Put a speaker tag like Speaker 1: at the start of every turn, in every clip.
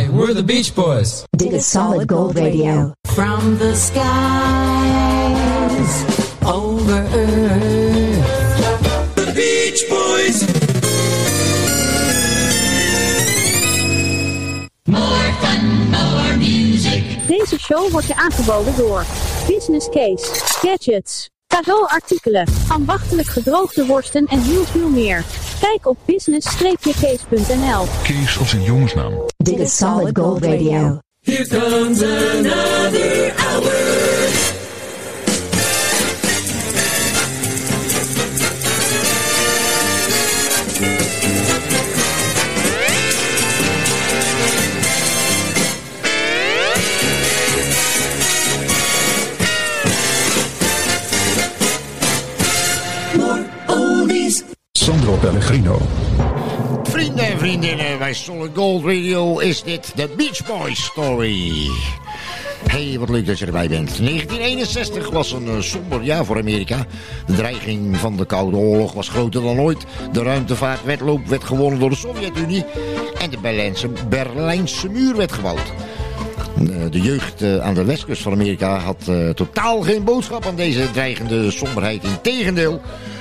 Speaker 1: Hi, we're the Beach Boys.
Speaker 2: Dit a Solid Gold Radio.
Speaker 3: From the skies over earth.
Speaker 4: The Beach Boys.
Speaker 5: More fun, more music.
Speaker 6: Deze show wordt je aangeboden door Business Case, Gadgets, cadeauartikelen, ambachtelijk gedroogde worsten en heel veel meer. Kijk op business-case.nl.
Speaker 7: Kees als een jongensnaam.
Speaker 2: Dit is Solid Gold Radio.
Speaker 4: Here comes another hour.
Speaker 7: Pellegrino.
Speaker 8: Vrienden en vriendinnen, bij Solid Gold Radio is dit de Beach Boys Story. Hey, wat leuk dat je erbij bent. 1961 was een uh, somber jaar voor Amerika. De dreiging van de Koude Oorlog was groter dan ooit. De ruimtevaartwedloop werd gewonnen door de Sovjet-Unie. En de Berlijnse, Berlijnse muur werd gebouwd. Uh, de jeugd uh, aan de westkust van Amerika had totaal geen boodschap aan deze dreigende somberheid. Integendeel,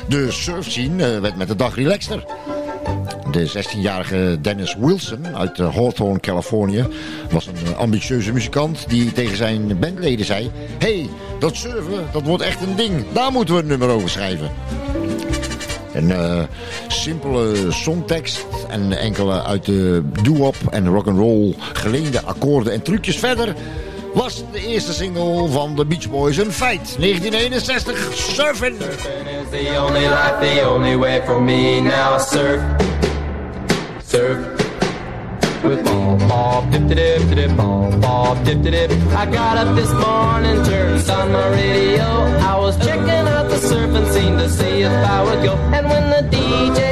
Speaker 8: de surfscene werd met de dag relaxter. De 16-jarige Dennis Wilson uit Hawthorne, Californië... was een ambitieuze muzikant die tegen zijn bandleden zei... hey, dat surfen, dat wordt echt een ding. Daar moeten we een nummer over schrijven. Een simpele songtekst en enkele uit de doo-wop en rock'n'roll geleende akkoorden en trucjes verder... was de eerste single van de Beach Boys een feit. 1961, Surfing!
Speaker 1: Surfing is the only life, the only way for me now, surf. surf with ball, ball, dip, dip, dip, dip, ball, ball, dip, dip, dip. I got up this morning, turned on my radio. I was checking out the surfing scene to see if I would go. And when the DJ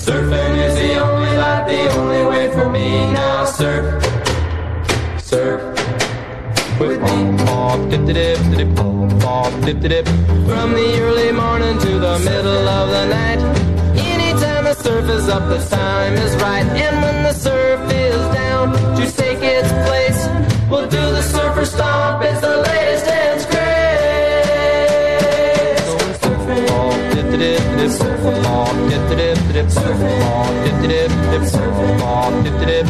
Speaker 1: Surfing is the only life, the only way for me now. Surf, surf with me. Dip, dip, dip, pop, pop, dip, dip. From the early morning to the middle of the night. Anytime the surf is up, the time is right. And when the surf is down to take its place, we'll do the surfer stomp. It's the surfing, dip, dip, dip, dip, dip, dip, dip, dip, pop, dip, dip,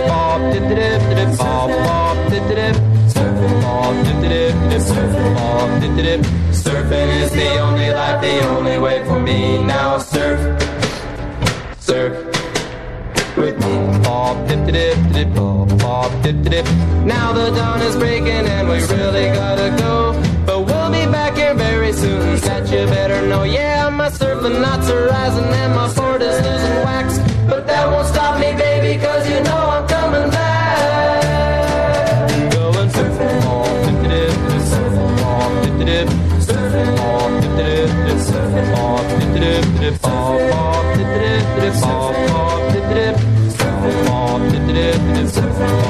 Speaker 1: dip, pop, dip, dip, dip, dip, dip, dip, dip. Surfing is the only life, the only way for me now. Surf, surf with me. Now the dawn is breaking and we really gotta go. But we'll be back here very soon, that you better know. Yeah, my surfing knots are rising and my sword is losing wax. But that won't stop me, baby, cause you know I'm coming back. I'm going surfing on, dip, surfing on, dip, surfing on, dip, surfing on, dip, surfing on, dip, surfing on, dip, surfing on, dip, surfing dip, surfing on, dip, surfing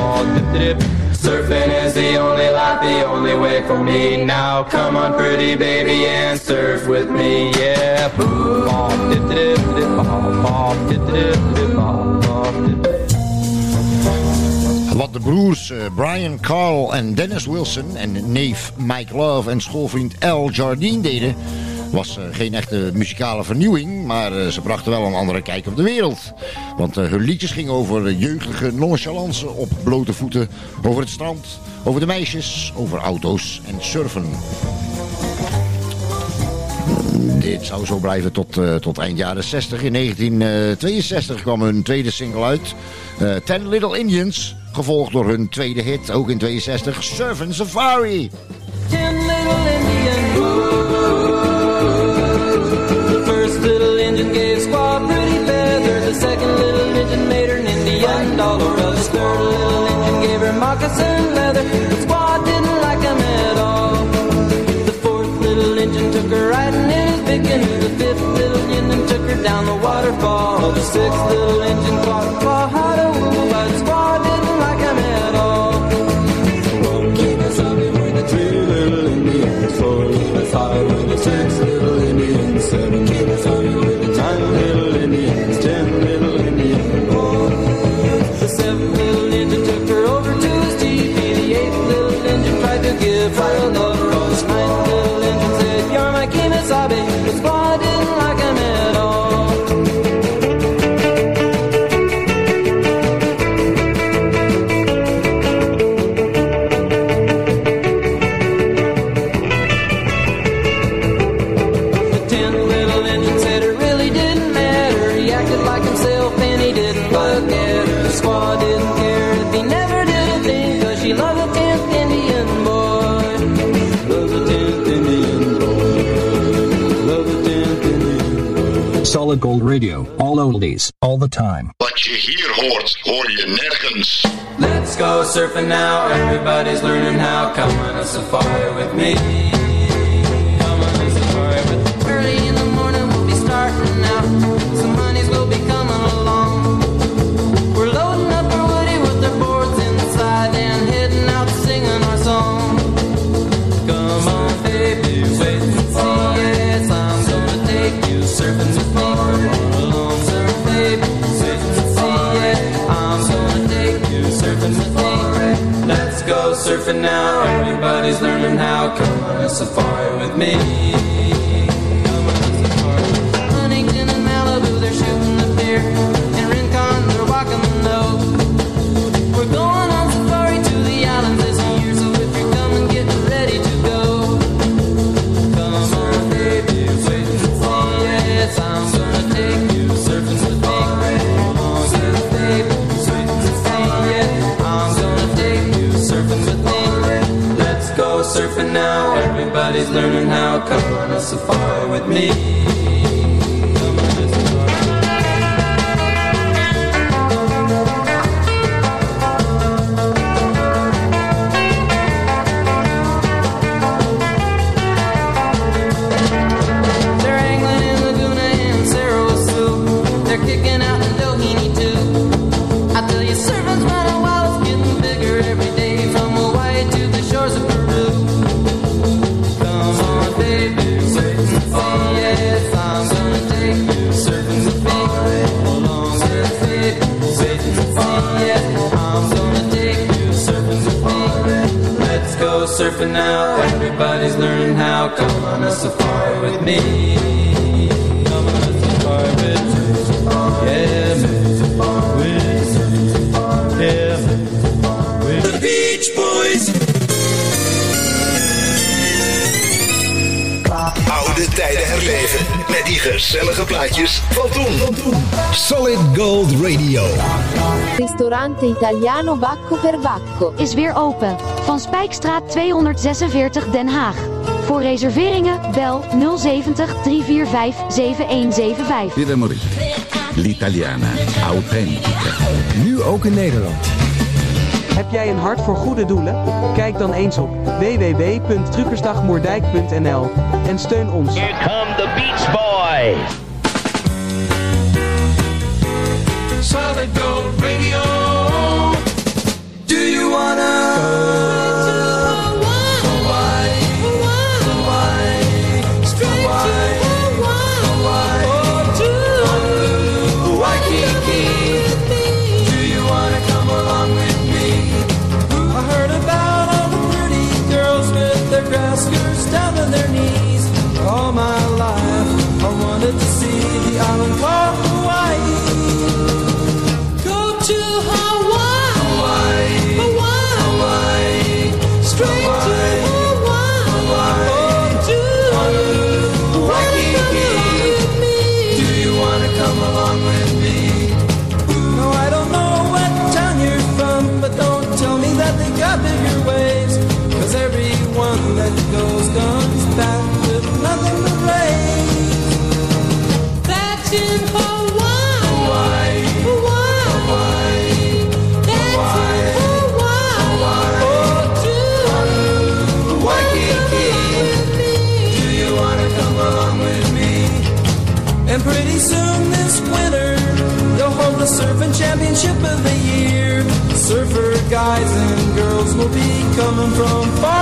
Speaker 1: dip, Surfing is the only life, the only way for me. Now come on, pretty baby, and surf with me, yeah.
Speaker 8: Wat de broers uh, Brian, Carl en Dennis Wilson en neef Mike Love en schoolvriend Al Jardine deden... was uh, geen echte muzikale vernieuwing, maar uh, ze brachten wel een andere kijk op de wereld. Want hun liedjes gingen over jeugdige nonchalance op blote voeten, over het strand, over de meisjes, over auto's en surfen. Dit zou zo blijven tot, tot eind jaren 60. In 1962 kwam hun tweede single uit. Ten Little Indians. Gevolgd door hun tweede hit, ook in 62, Surfing Safari.
Speaker 1: little engine gave Squaw pretty feathers. The second little engine made her an Indian dollar. Well, the third little engine gave her moccasin leather. But Squaw didn't like him at all. The fourth little engine took her riding in his big canoe. The fifth little engine took her down the waterfall. The sixth little engine clawed Claw how to
Speaker 4: oldies all the time.
Speaker 9: But you hear hordes hoor you nergens.
Speaker 1: Let's go surfing now, everybody's learning how. Come on a safari with me. surfing now. Everybody's learning how. Come on a safari with me. now. Everybody's learning how. Come on a safari with me. Everybody's learning how. Come on a safari with me.
Speaker 9: tijden herleven met die gezellige plaatjes van toen. Solid Gold Radio.
Speaker 10: Restaurant Italiano Bacco per Bacco
Speaker 11: is weer open. Van Spijkstraat 246 Den Haag. Voor reserveringen bel 070 345 7175.
Speaker 12: L'Italiana. Authentica.
Speaker 13: Nu ook in Nederland. Heb jij een hart voor goede doelen? Kijk dan eens op www.truckersdagmoerdijk.nl en steun ons.
Speaker 14: Here the Beach Boys.
Speaker 1: Championship of the year. Surfer guys and girls will be coming from far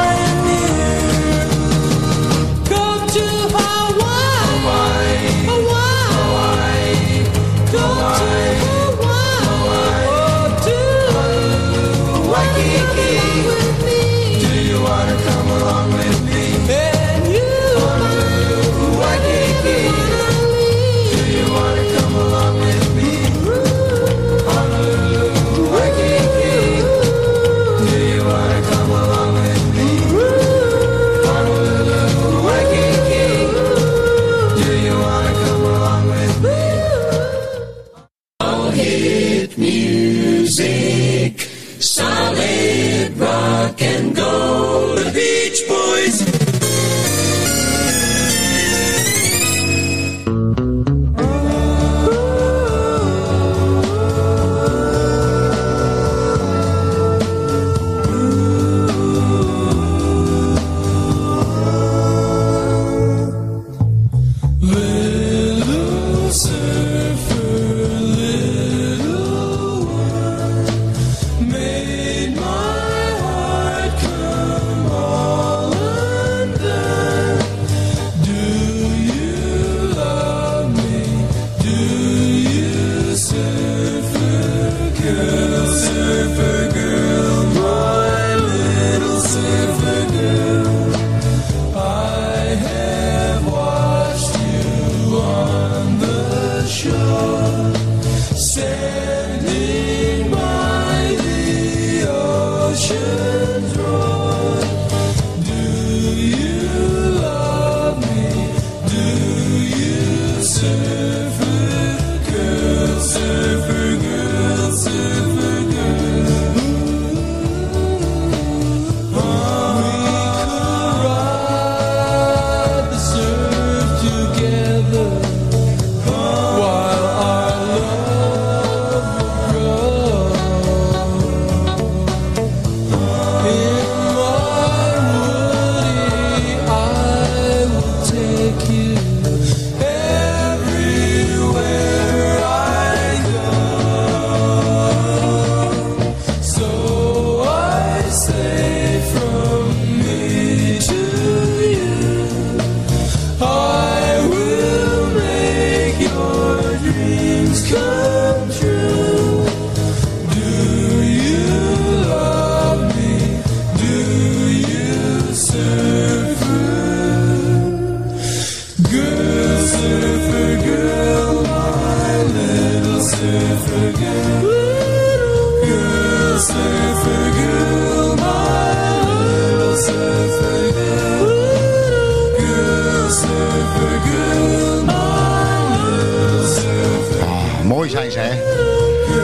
Speaker 8: ze, hè?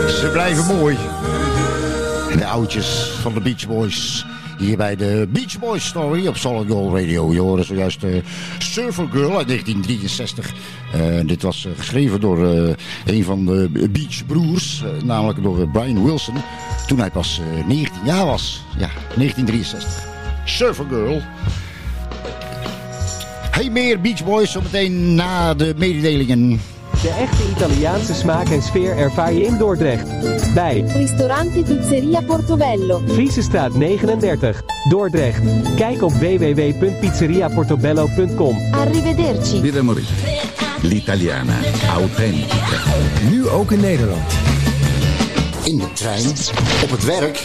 Speaker 8: Ze blijven mooi. De oudjes van de Beach Boys. Hier bij de Beach Boys Story op Solid Gold Radio. Je hoorde zojuist uh, Surfer Girl uit 1963. Eh, dit was eh, geschreven door een van de Beach Broers. namelijk door Brian Wilson. Toen hij pas eh, 19 jaar was. Ja, 1963. Surfer Girl. Hey, meer Beach Boys zometeen na de mededelingen.
Speaker 15: De echte Italiaanse smaak en sfeer ervaar je in Dordrecht. Bij
Speaker 10: Ristorante Pizzeria Portobello.
Speaker 15: Friesestraat 39, Dordrecht. Kijk op www.pizzeriaportobello.com.
Speaker 10: Arrivederci.
Speaker 12: L'italiana autentica.
Speaker 7: Nu ook in Nederland.
Speaker 8: In de trein, op het werk,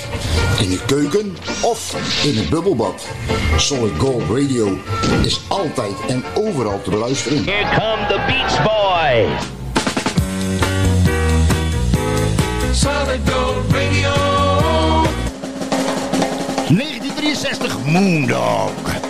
Speaker 8: in de keuken of in het bubbelbad. Solid Gold Radio is altijd en overal te beluisteren.
Speaker 14: Here come the Beach Boys.
Speaker 1: Solid Gold Radio.
Speaker 8: 1963 Moondog.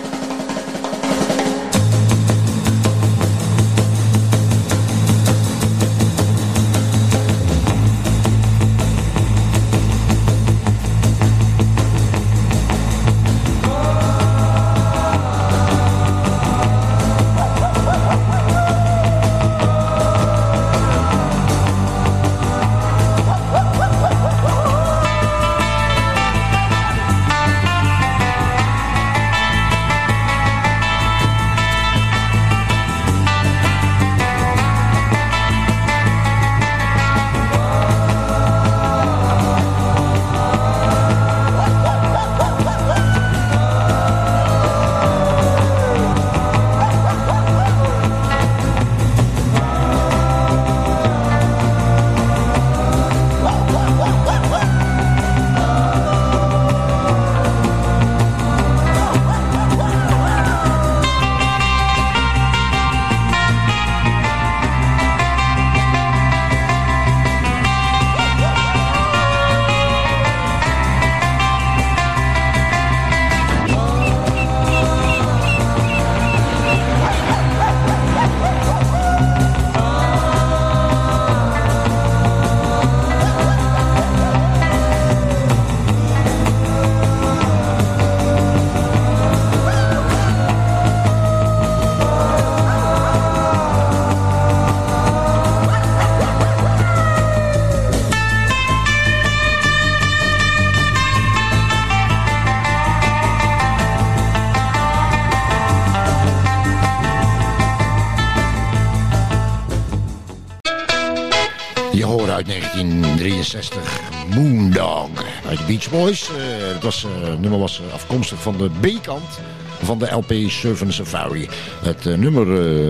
Speaker 8: 1963 Moondog uit de Beach Boys. Eh, het, was, eh, nummer was afkomstig van de B-kant van de LP Surfing Safari. Het eh, nummer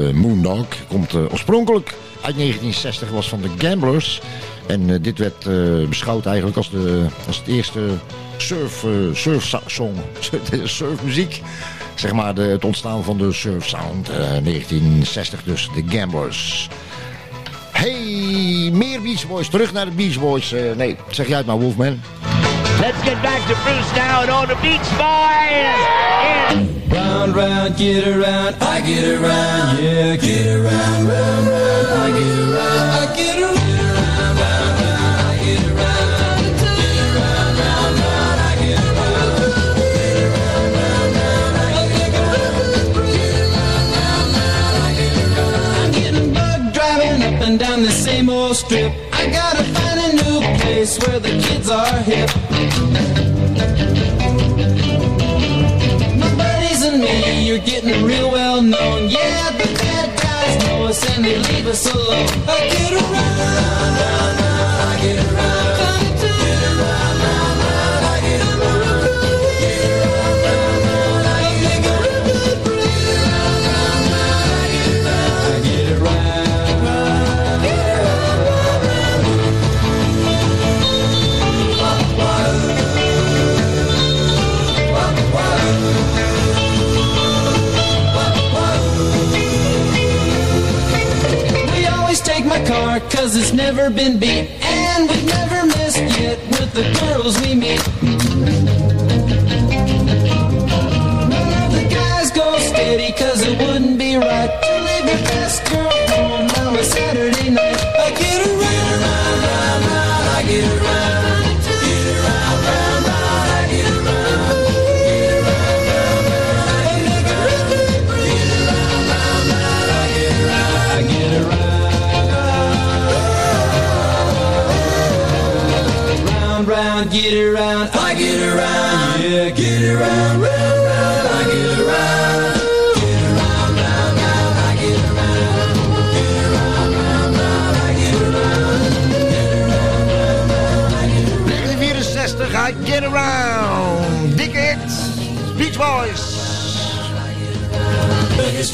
Speaker 8: eh, Moondog komt eh, oorspronkelijk uit 1960, was van de Gamblers. En eh, dit werd eh, beschouwd eigenlijk als, de, als het eerste surf, eh, surfsong, surfmuziek. Zeg maar de, het ontstaan van de surf sound. eh, 1960 dus, de Gamblers. Meer Beach Boys. Terug naar de Beach Boys. Eh, nee, zeg jij het maar, Wolfman.
Speaker 14: Let's get back to Bruce now and all the Beach Boys.
Speaker 1: Round, round, get around, I get around, yeah, get around, round, round, I get around, I get around. Driving down the same old strip. I gotta find a new place where the kids are hip. My buddies and me, you're getting real well known. Yeah, the bad guys know us and they leave us alone. I get around, cause it's never been beat. And we've never missed yet with the girls we meet. None of the guys go steady cause it wouldn't be right To leave your best girl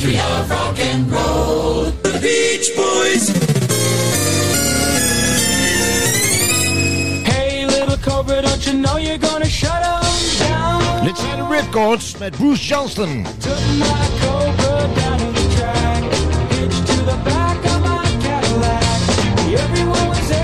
Speaker 1: history of rock and roll The Beach Boys
Speaker 16: Hey, little cobra, don't you know you're gonna shut 'em down?
Speaker 8: Dit zijn de Ripcords met Bruce Johnston.
Speaker 16: Took my cobra down to the track, hitched to the back of my Cadillac. Everyone was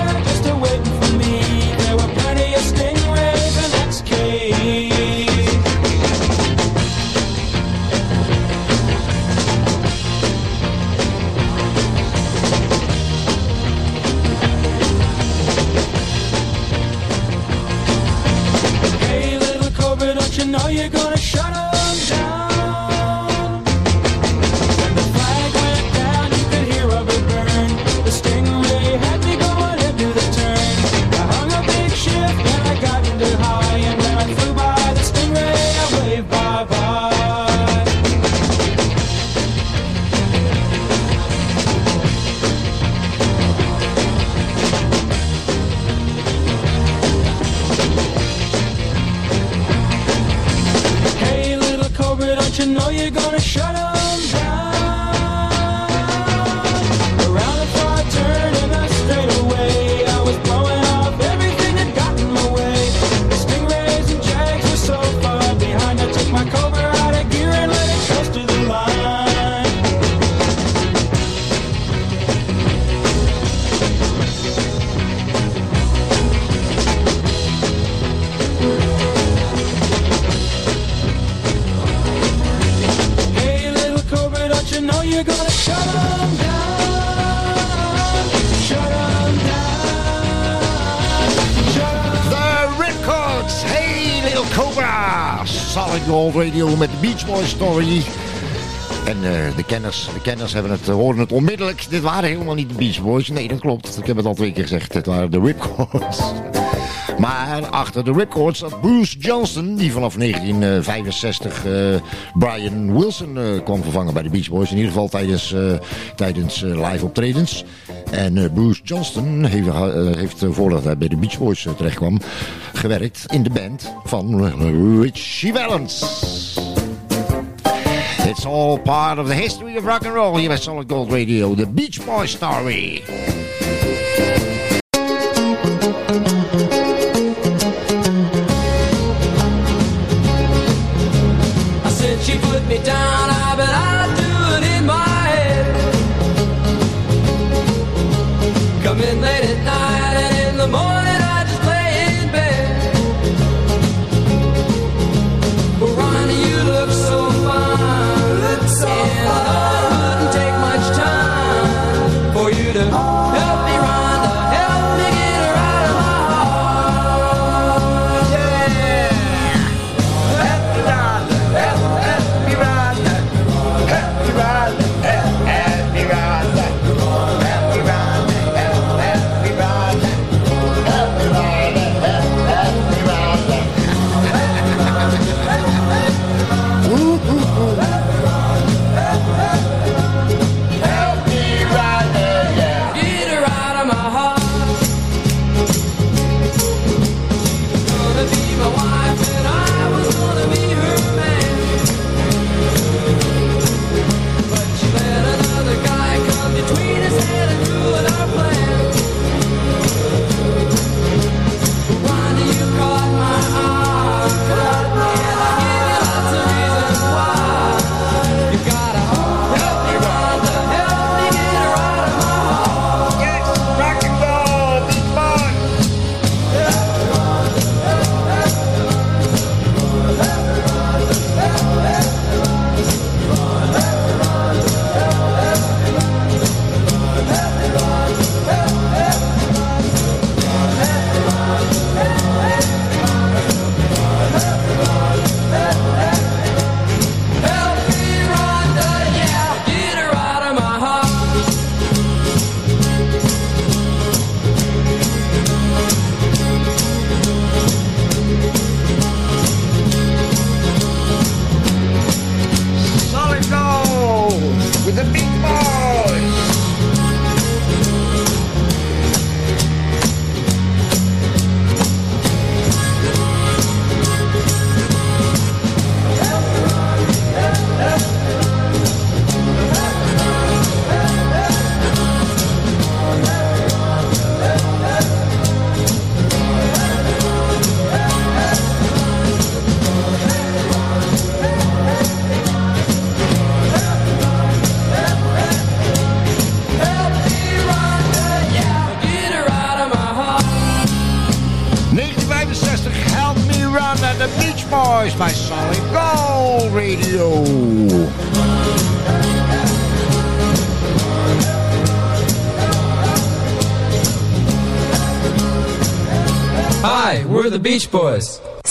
Speaker 16: know you're gonna know you're gonna shut
Speaker 8: Toy Story. En eh, de, kenners, de kenners hebben het, eh, horen het onmiddellijk. Dit waren helemaal niet de Beach Boys. Nee, dat klopt. Ik heb het al twee keer gezegd. Dit waren de Ripcords. Maar achter de Ripcords zat Bruce Johnson... die vanaf 1965 eh, Brian Wilson kwam vervangen bij de Beach Boys. In ieder geval tijdens, tijdens live optredens.
Speaker 2: En Bruce Johnston heeft, heeft, voordat hij bij de Beach Boys terechtkwam, gewerkt in de band van Richie Valens. It's all part of the history of rock and roll here at Solid Gold Radio, the Beach
Speaker 8: Boy story.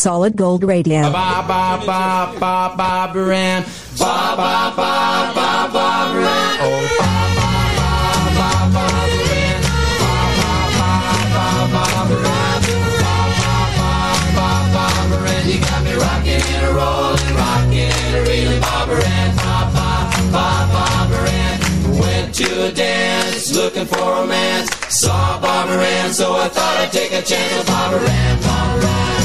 Speaker 8: Solid Gold
Speaker 2: Radio.
Speaker 1: Oh. To a dance, looking for romance. Saw Barbara Ann, so I thought I'd take a chance with Barbara Ann. Barbara Ann.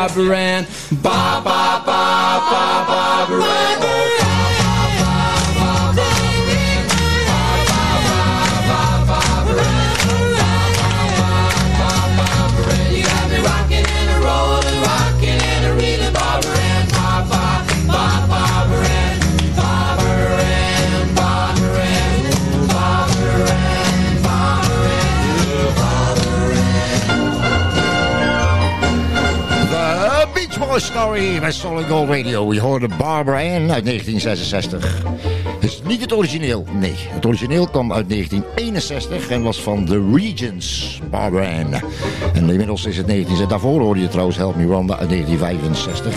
Speaker 1: Barbara Ann.
Speaker 17: Ba ba ba ba Barbara Ann.
Speaker 8: Story bij Solid Gold Radio. Je hoorde Barbara Ann uit 1966. Het is niet het origineel, nee. Het origineel kwam uit 1961 en was van The Regents, Barbara Ann. En inmiddels is het 19... Daarvoor hoorde je trouwens Help Me Wanda uit 1965.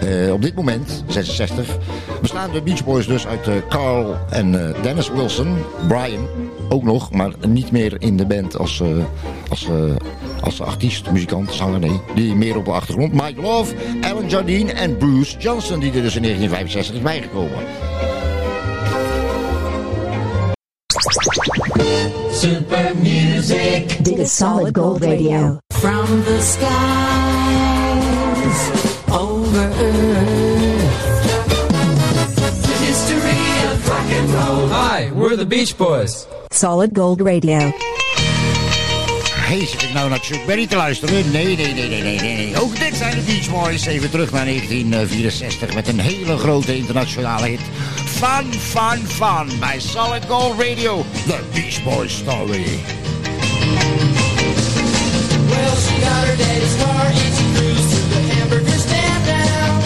Speaker 8: Eh, op dit moment, 66, bestaan de Beach Boys dus uit eh, Carl en eh, Dennis Wilson. Brian ook nog, maar niet meer in de band als, eh, als, eh, als artiest, muzikant, zanger, nee. Die meer op de achtergrond. Mike Love, Alan Jardine en Bruce Johnson, die er dus in 1965 is bijgekomen.
Speaker 18: Super music. Dit is Solid Gold Radio.
Speaker 3: From the skies over earth.
Speaker 16: The history of rock and roll.
Speaker 17: Hi, we're the Beach Boys.
Speaker 18: Solid Gold Radio.
Speaker 8: Hey, zit ik nou naar Chuck Berry te luisteren? Nee, nee, nee, nee, nee, nee. Ook dit zijn de Beach Boys. Even terug naar 1964 met een hele grote internationale hit. Fun, fun, fun bij Solid Gold Radio. The Beach Boys Story.
Speaker 1: Well, she got her daddy's car and she cruised to the hamburger stand now.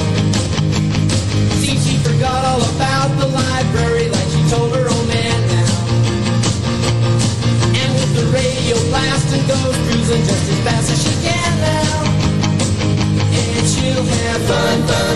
Speaker 1: See, she forgot all about fun, fun,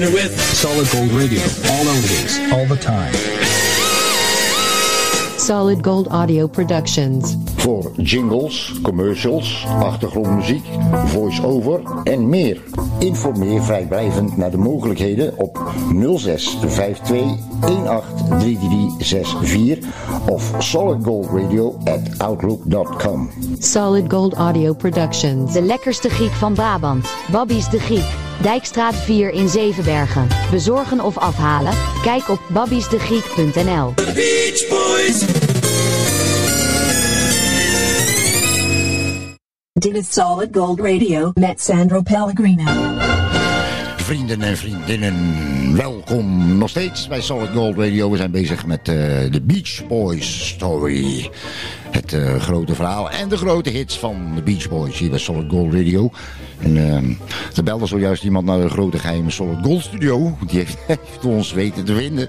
Speaker 1: With
Speaker 4: Solid Gold Radio. All oldies, all the time.
Speaker 19: Solid Gold Audio Productions.
Speaker 8: Voor jingles, commercials, achtergrondmuziek, voice-over en meer. Informeer vrijblijvend naar de mogelijkheden op 06 52 18 3364 of solidgoldradio at outlook.com.
Speaker 19: Solid Gold Audio Productions.
Speaker 11: De lekkerste Griek van Brabant. Babby's de Griek. Dijkstraat 4 in Zevenbergen. Bezorgen of afhalen? Kijk op babbiesdegriek.nl.
Speaker 1: Beach Boys.
Speaker 18: Dit is Solid Gold Radio met Sandro Pellegrino.
Speaker 8: Vrienden en vriendinnen, welkom nog steeds bij Solid Gold Radio. We zijn bezig met eh, de Beach Boys Story. Het eh, grote verhaal en de grote hits van de Beach Boys hier bij Solid Gold Radio. En uh, er belde zojuist iemand naar de grote geheime Solid Gold Studio. Die heeft, heeft ons weten te vinden.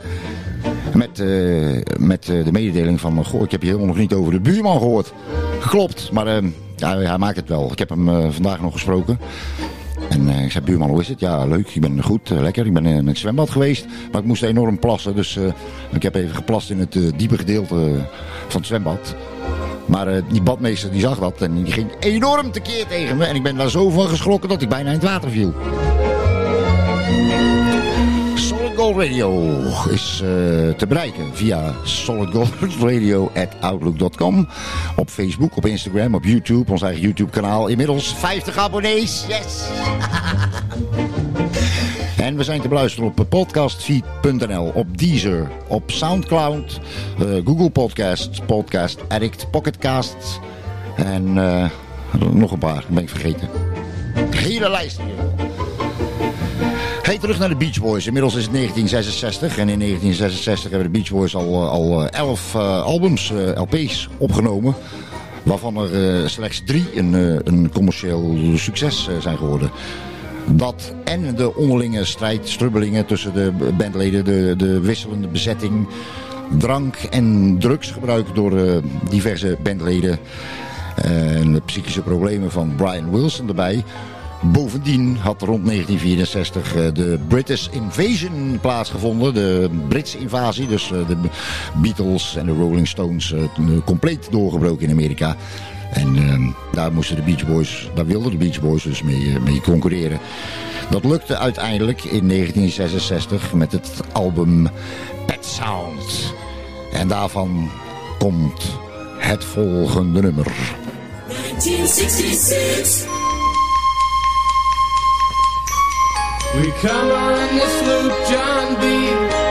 Speaker 8: Met, eh, met de mededeling van, goh, ik heb je helemaal nog niet over de buurman gehoord. Geklopt, maar... eh, Ja, hij maakt het wel. Ik heb hem vandaag nog gesproken. En eh, ik zei, buurman, hoe is het? Ja, leuk. Ik ben goed, eh, lekker. Ik ben in het zwembad geweest. Maar ik moest enorm plassen. Dus eh, ik heb even geplast in het eh, diepe gedeelte van het zwembad. Maar eh, die badmeester die zag dat en die ging enorm tekeer tegen me. En ik ben daar zo van geschrokken dat ik bijna in het water viel. Solid Gold Radio is eh, te bereiken via solidgoldradio.outlook.com. Op Facebook, op Instagram, op YouTube, ons eigen YouTube kanaal. Inmiddels 50 abonnees, yes! En we zijn te beluisteren op podcastfeed.nl, op Deezer, op Soundcloud, eh, Google Podcasts, Podcast Addict, Pocketcast en eh, nog een paar, ben ik vergeten. Hele lijst. Terug naar de Beach Boys. Inmiddels is het 1966 en in 1966 hebben de Beach Boys al, al eh, 11 eh, albums, eh, LP's opgenomen. Waarvan er eh, slechts drie een, eh, een commercieel succes eh, zijn geworden. Dat en de onderlinge strijd, strubbelingen tussen de bandleden, de, de wisselende bezetting, drank en drugsgebruik door eh, diverse bandleden en de psychische problemen van Brian Wilson erbij. Bovendien had rond 1964 eh, de British Invasion plaatsgevonden. De Britse invasie, dus eh, de Beatles en de Rolling Stones eh, compleet doorgebroken in Amerika. En eh, daar moesten de Beach Boys, daar wilden de Beach Boys dus mee, mee concurreren. Dat lukte uiteindelijk in 1966 met het album Pet Sound. En daarvan komt het volgende nummer.
Speaker 1: 1966. We come on this loop, John B.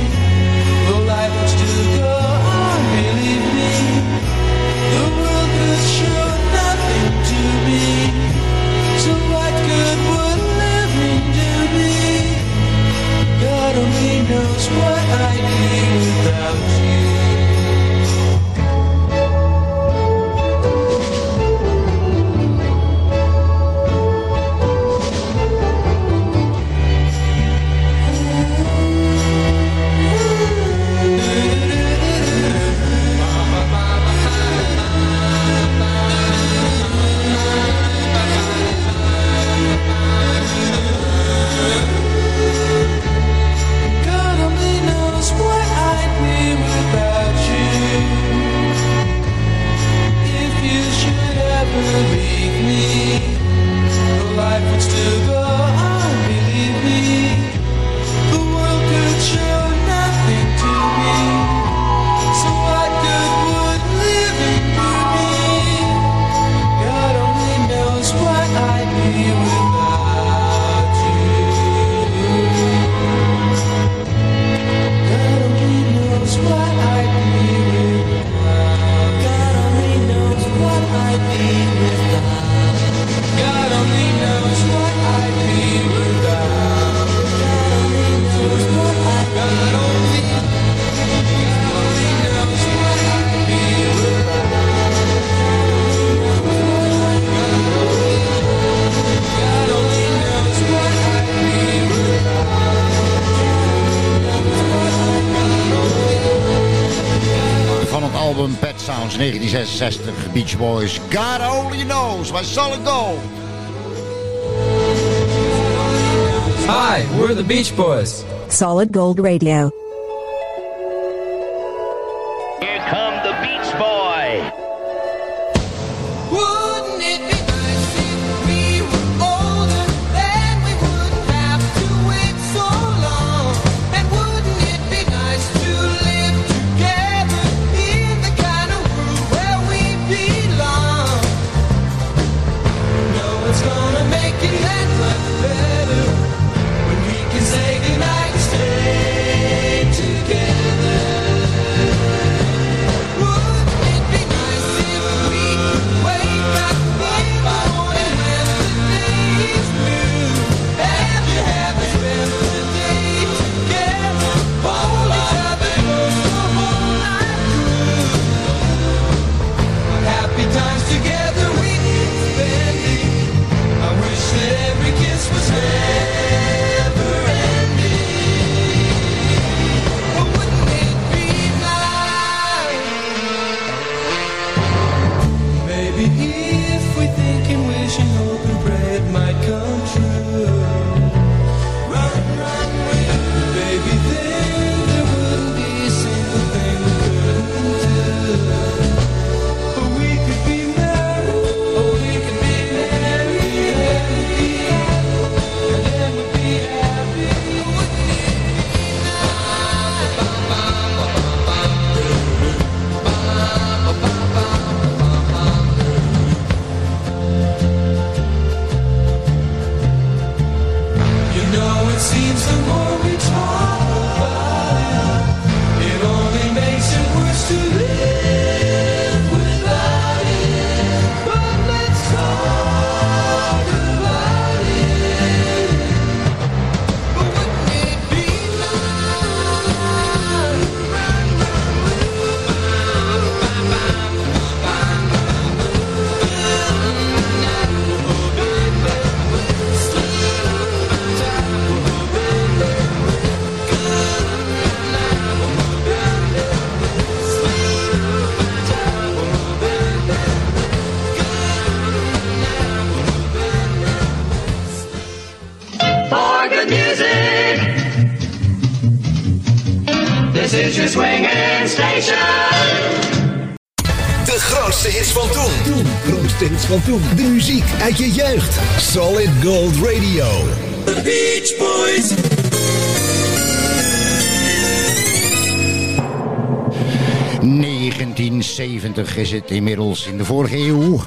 Speaker 8: Sounds 1966, Beach Boys. God only knows, my solid gold.
Speaker 1: Hi, we're the Beach Boys.
Speaker 14: Solid Gold Radio.
Speaker 9: Van toen. De muziek uit je jeugd. Solid Gold Radio.
Speaker 1: The Beach Boys.
Speaker 8: ...1970 is het inmiddels in de vorige eeuw.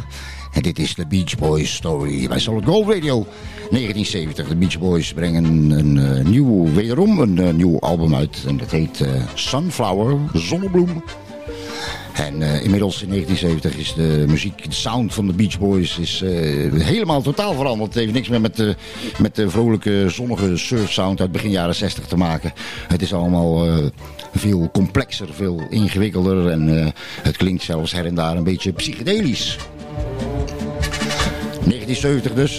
Speaker 8: En dit is de Beach Boys Story bij Solid Gold Radio. 1970, de Beach Boys brengen een eh, nieuw, wederom een eh, nieuw album uit. En dat heet eh, Sunflower, Zonnebloem. En eh, inmiddels in 1970 is de muziek, de sound van de Beach Boys is eh, helemaal totaal veranderd. Het heeft niks meer met de, met de vrolijke, zonnige surf sound uit begin jaren 60 te maken. Het is allemaal eh, veel complexer, veel ingewikkelder en het klinkt zelfs her en daar een beetje psychedelisch. 1970 dus,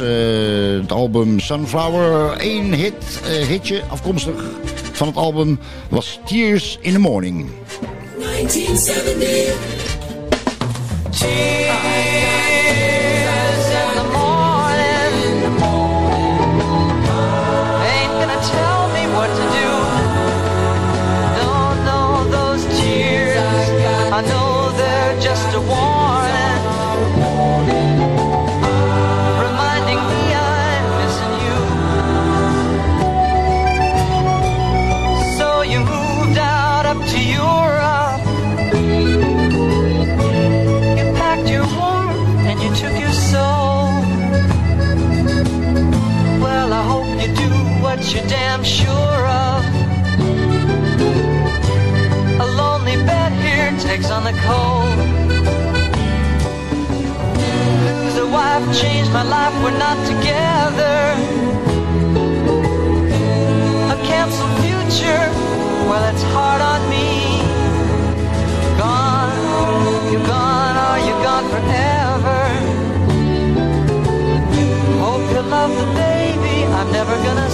Speaker 8: het album Sunflower, één hit, hitje afkomstig van het album was Tears in the Morning.
Speaker 1: 1970.
Speaker 20: Cheers. Change my life, we're not together. A canceled future, well, it's hard on me. Gone, you're gone, oh, or you're gone forever. Hope you love the baby I'm never gonna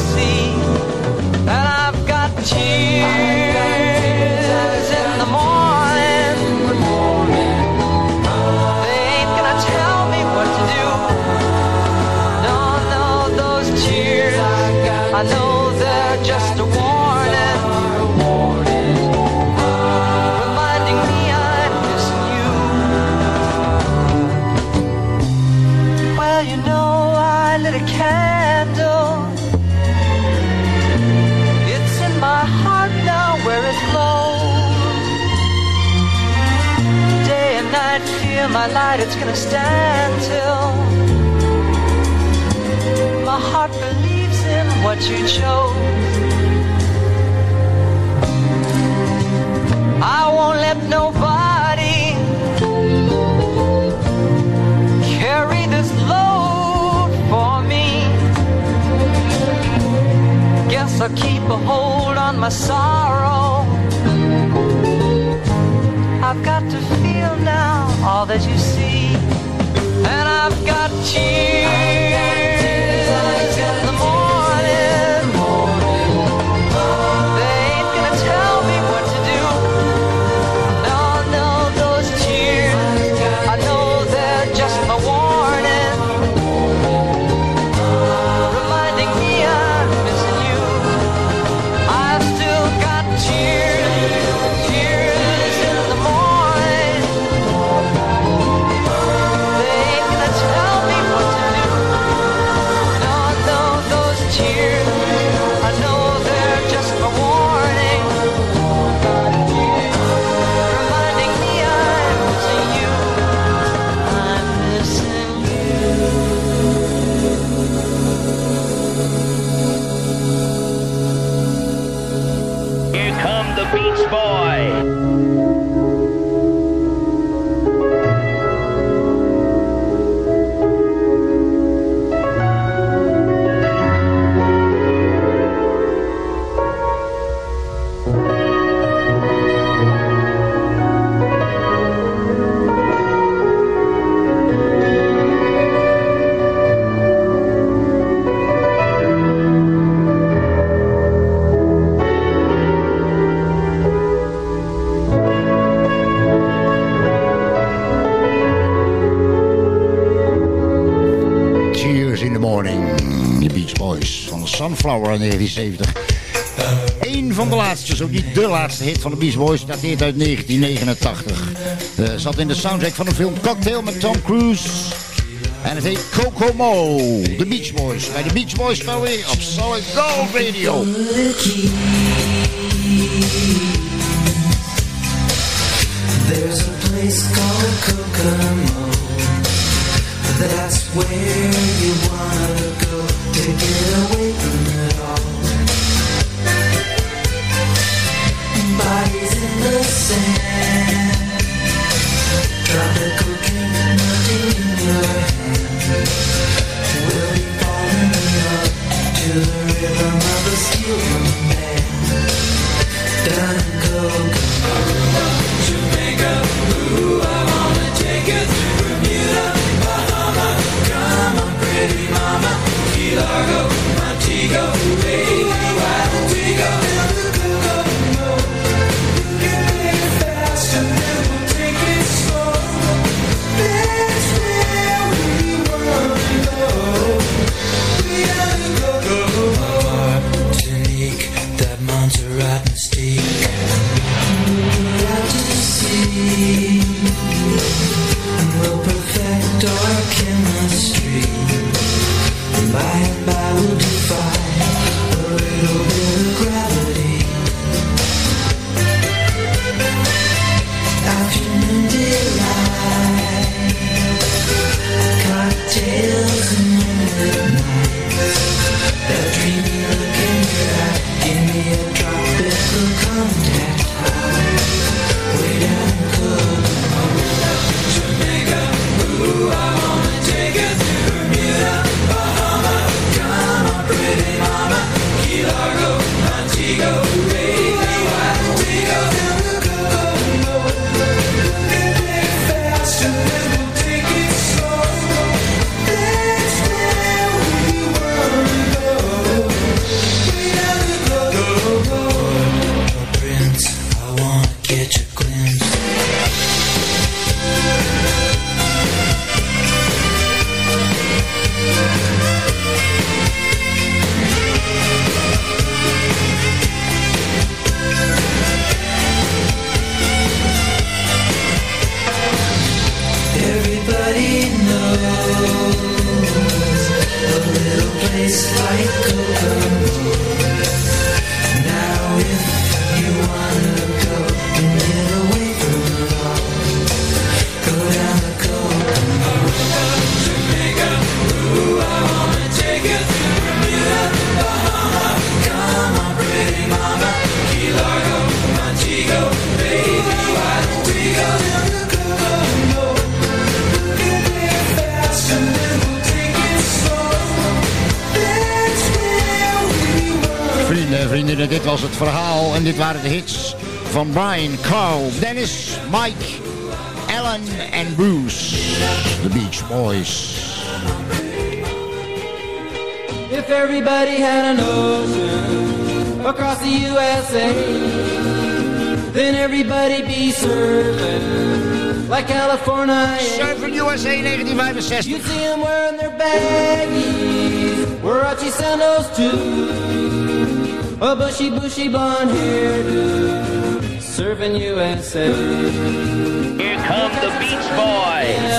Speaker 20: stand till my heart believes in what you chose. I won't let nobody carry this load for me. Guess I'll keep a hold on my sorrow. I've got to feel now all that you see, and I've got tears
Speaker 8: Sunflower in 1970.
Speaker 3: Eén van de laatste, zo niet de laatste hit van de Beach Boys, dateert uit 1989. Eh, zat in de soundtrack van de film Cocktail met Tom Cruise. En het heet Kokomo, de Beach Boys. Bij de Beach Boys Story op Solid Gold Radio.
Speaker 21: There's a place called Kokomo. That's where you wanna go to get away
Speaker 3: sin. De hits van Brian, Carl, Dennis, Mike, Alan en Bruce. The Beach Boys.
Speaker 1: If everybody had an ocean across the USA, then everybody be surfing like California.
Speaker 3: Surfing USA 1965.
Speaker 1: You'd see them wearing their baggies, Warachi sandals too, a bushy, bushy blonde hairdo, surfing USA.
Speaker 14: Here come the Beach Boys.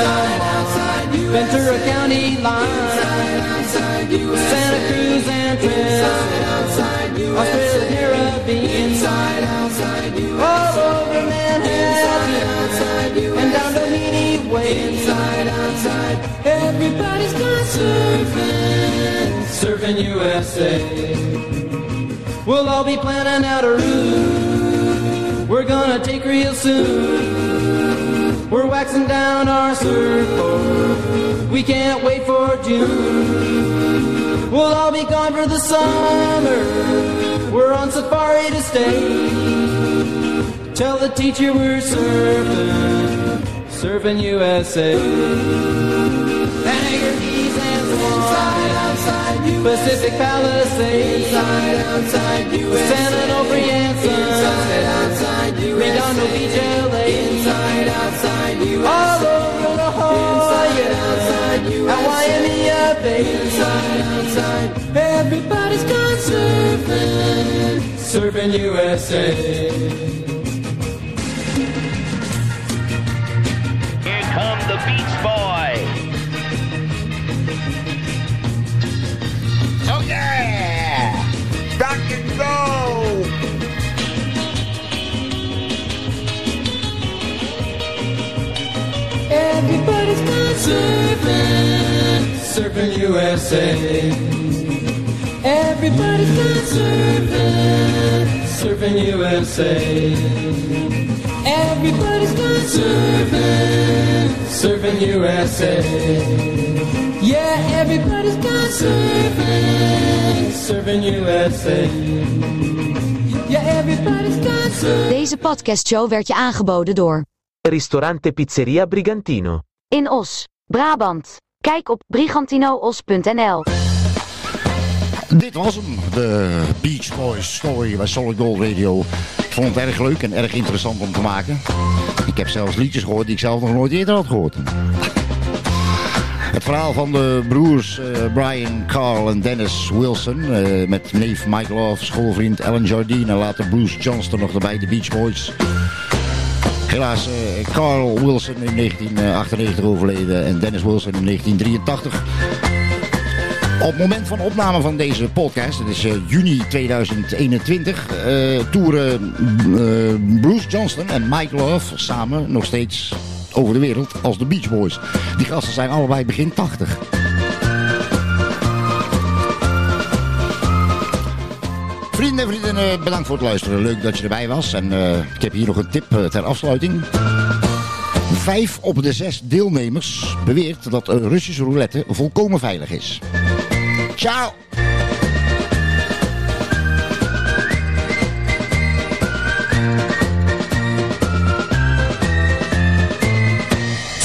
Speaker 1: Ventura County line, Santa Cruz and Trent, Australia, Caribbean, all over Manhattan, and down Doheny Way. Everybody's gone surfing, surfing USA. We'll all be planning out a route we're gonna take real soon. We're waxing down our surfboard. We can't wait for June. We'll all be gone for the summer. We're on safari to stay. Tell the teacher we're surfing, surfing USA. Pacific Palisades, inside, outside USA. San Onofre and Sunset, outside USA. Redondo Beach, LA, inside, outside USA. All over La Jolla, outside USA. At Waimea Bay, inside, outside. Everybody's gone surfing, Surfing USA.
Speaker 8: And roll!
Speaker 1: Everybody's gone surfing, surfing USA. Everybody's gone surfing, surfing USA. Everybody's gone surfing, surfing USA. Yeah, everybody's gone surfing, surfing USA. Yeah, everybody's surfing.
Speaker 11: Deze podcastshow werd je aangeboden door
Speaker 13: Ristorante Pizzeria Brigantino.
Speaker 11: In Os, Brabant. Kijk op brigantinoos.nl.
Speaker 8: Dit was hem, de Beach Boys story bij Solid Gold Radio. Ik vond het erg leuk en erg interessant om te maken. Ik heb zelfs liedjes gehoord die ik zelf nog nooit eerder had gehoord. Het verhaal van de broers eh, Brian, Carl en Dennis Wilson... eh, met neef Mike Love, schoolvriend Alan Jardine... en later Bruce Johnston nog erbij, de Beach Boys... Helaas, eh, Carl Wilson in 1998 overleden en Dennis Wilson in 1983. Op het moment van opname van deze podcast, het is juni 2021, eh toeren Bruce Johnston en Mike Love samen nog steeds over de wereld als de Beach Boys. Die gasten zijn allebei begin 80. Vrienden en vriendinnen, bedankt voor het luisteren. Leuk dat je erbij was. En eh, ik heb hier nog een tip eh, ter afsluiting. Vijf op de zes deelnemers beweert dat Russische roulette volkomen veilig is. Ciao!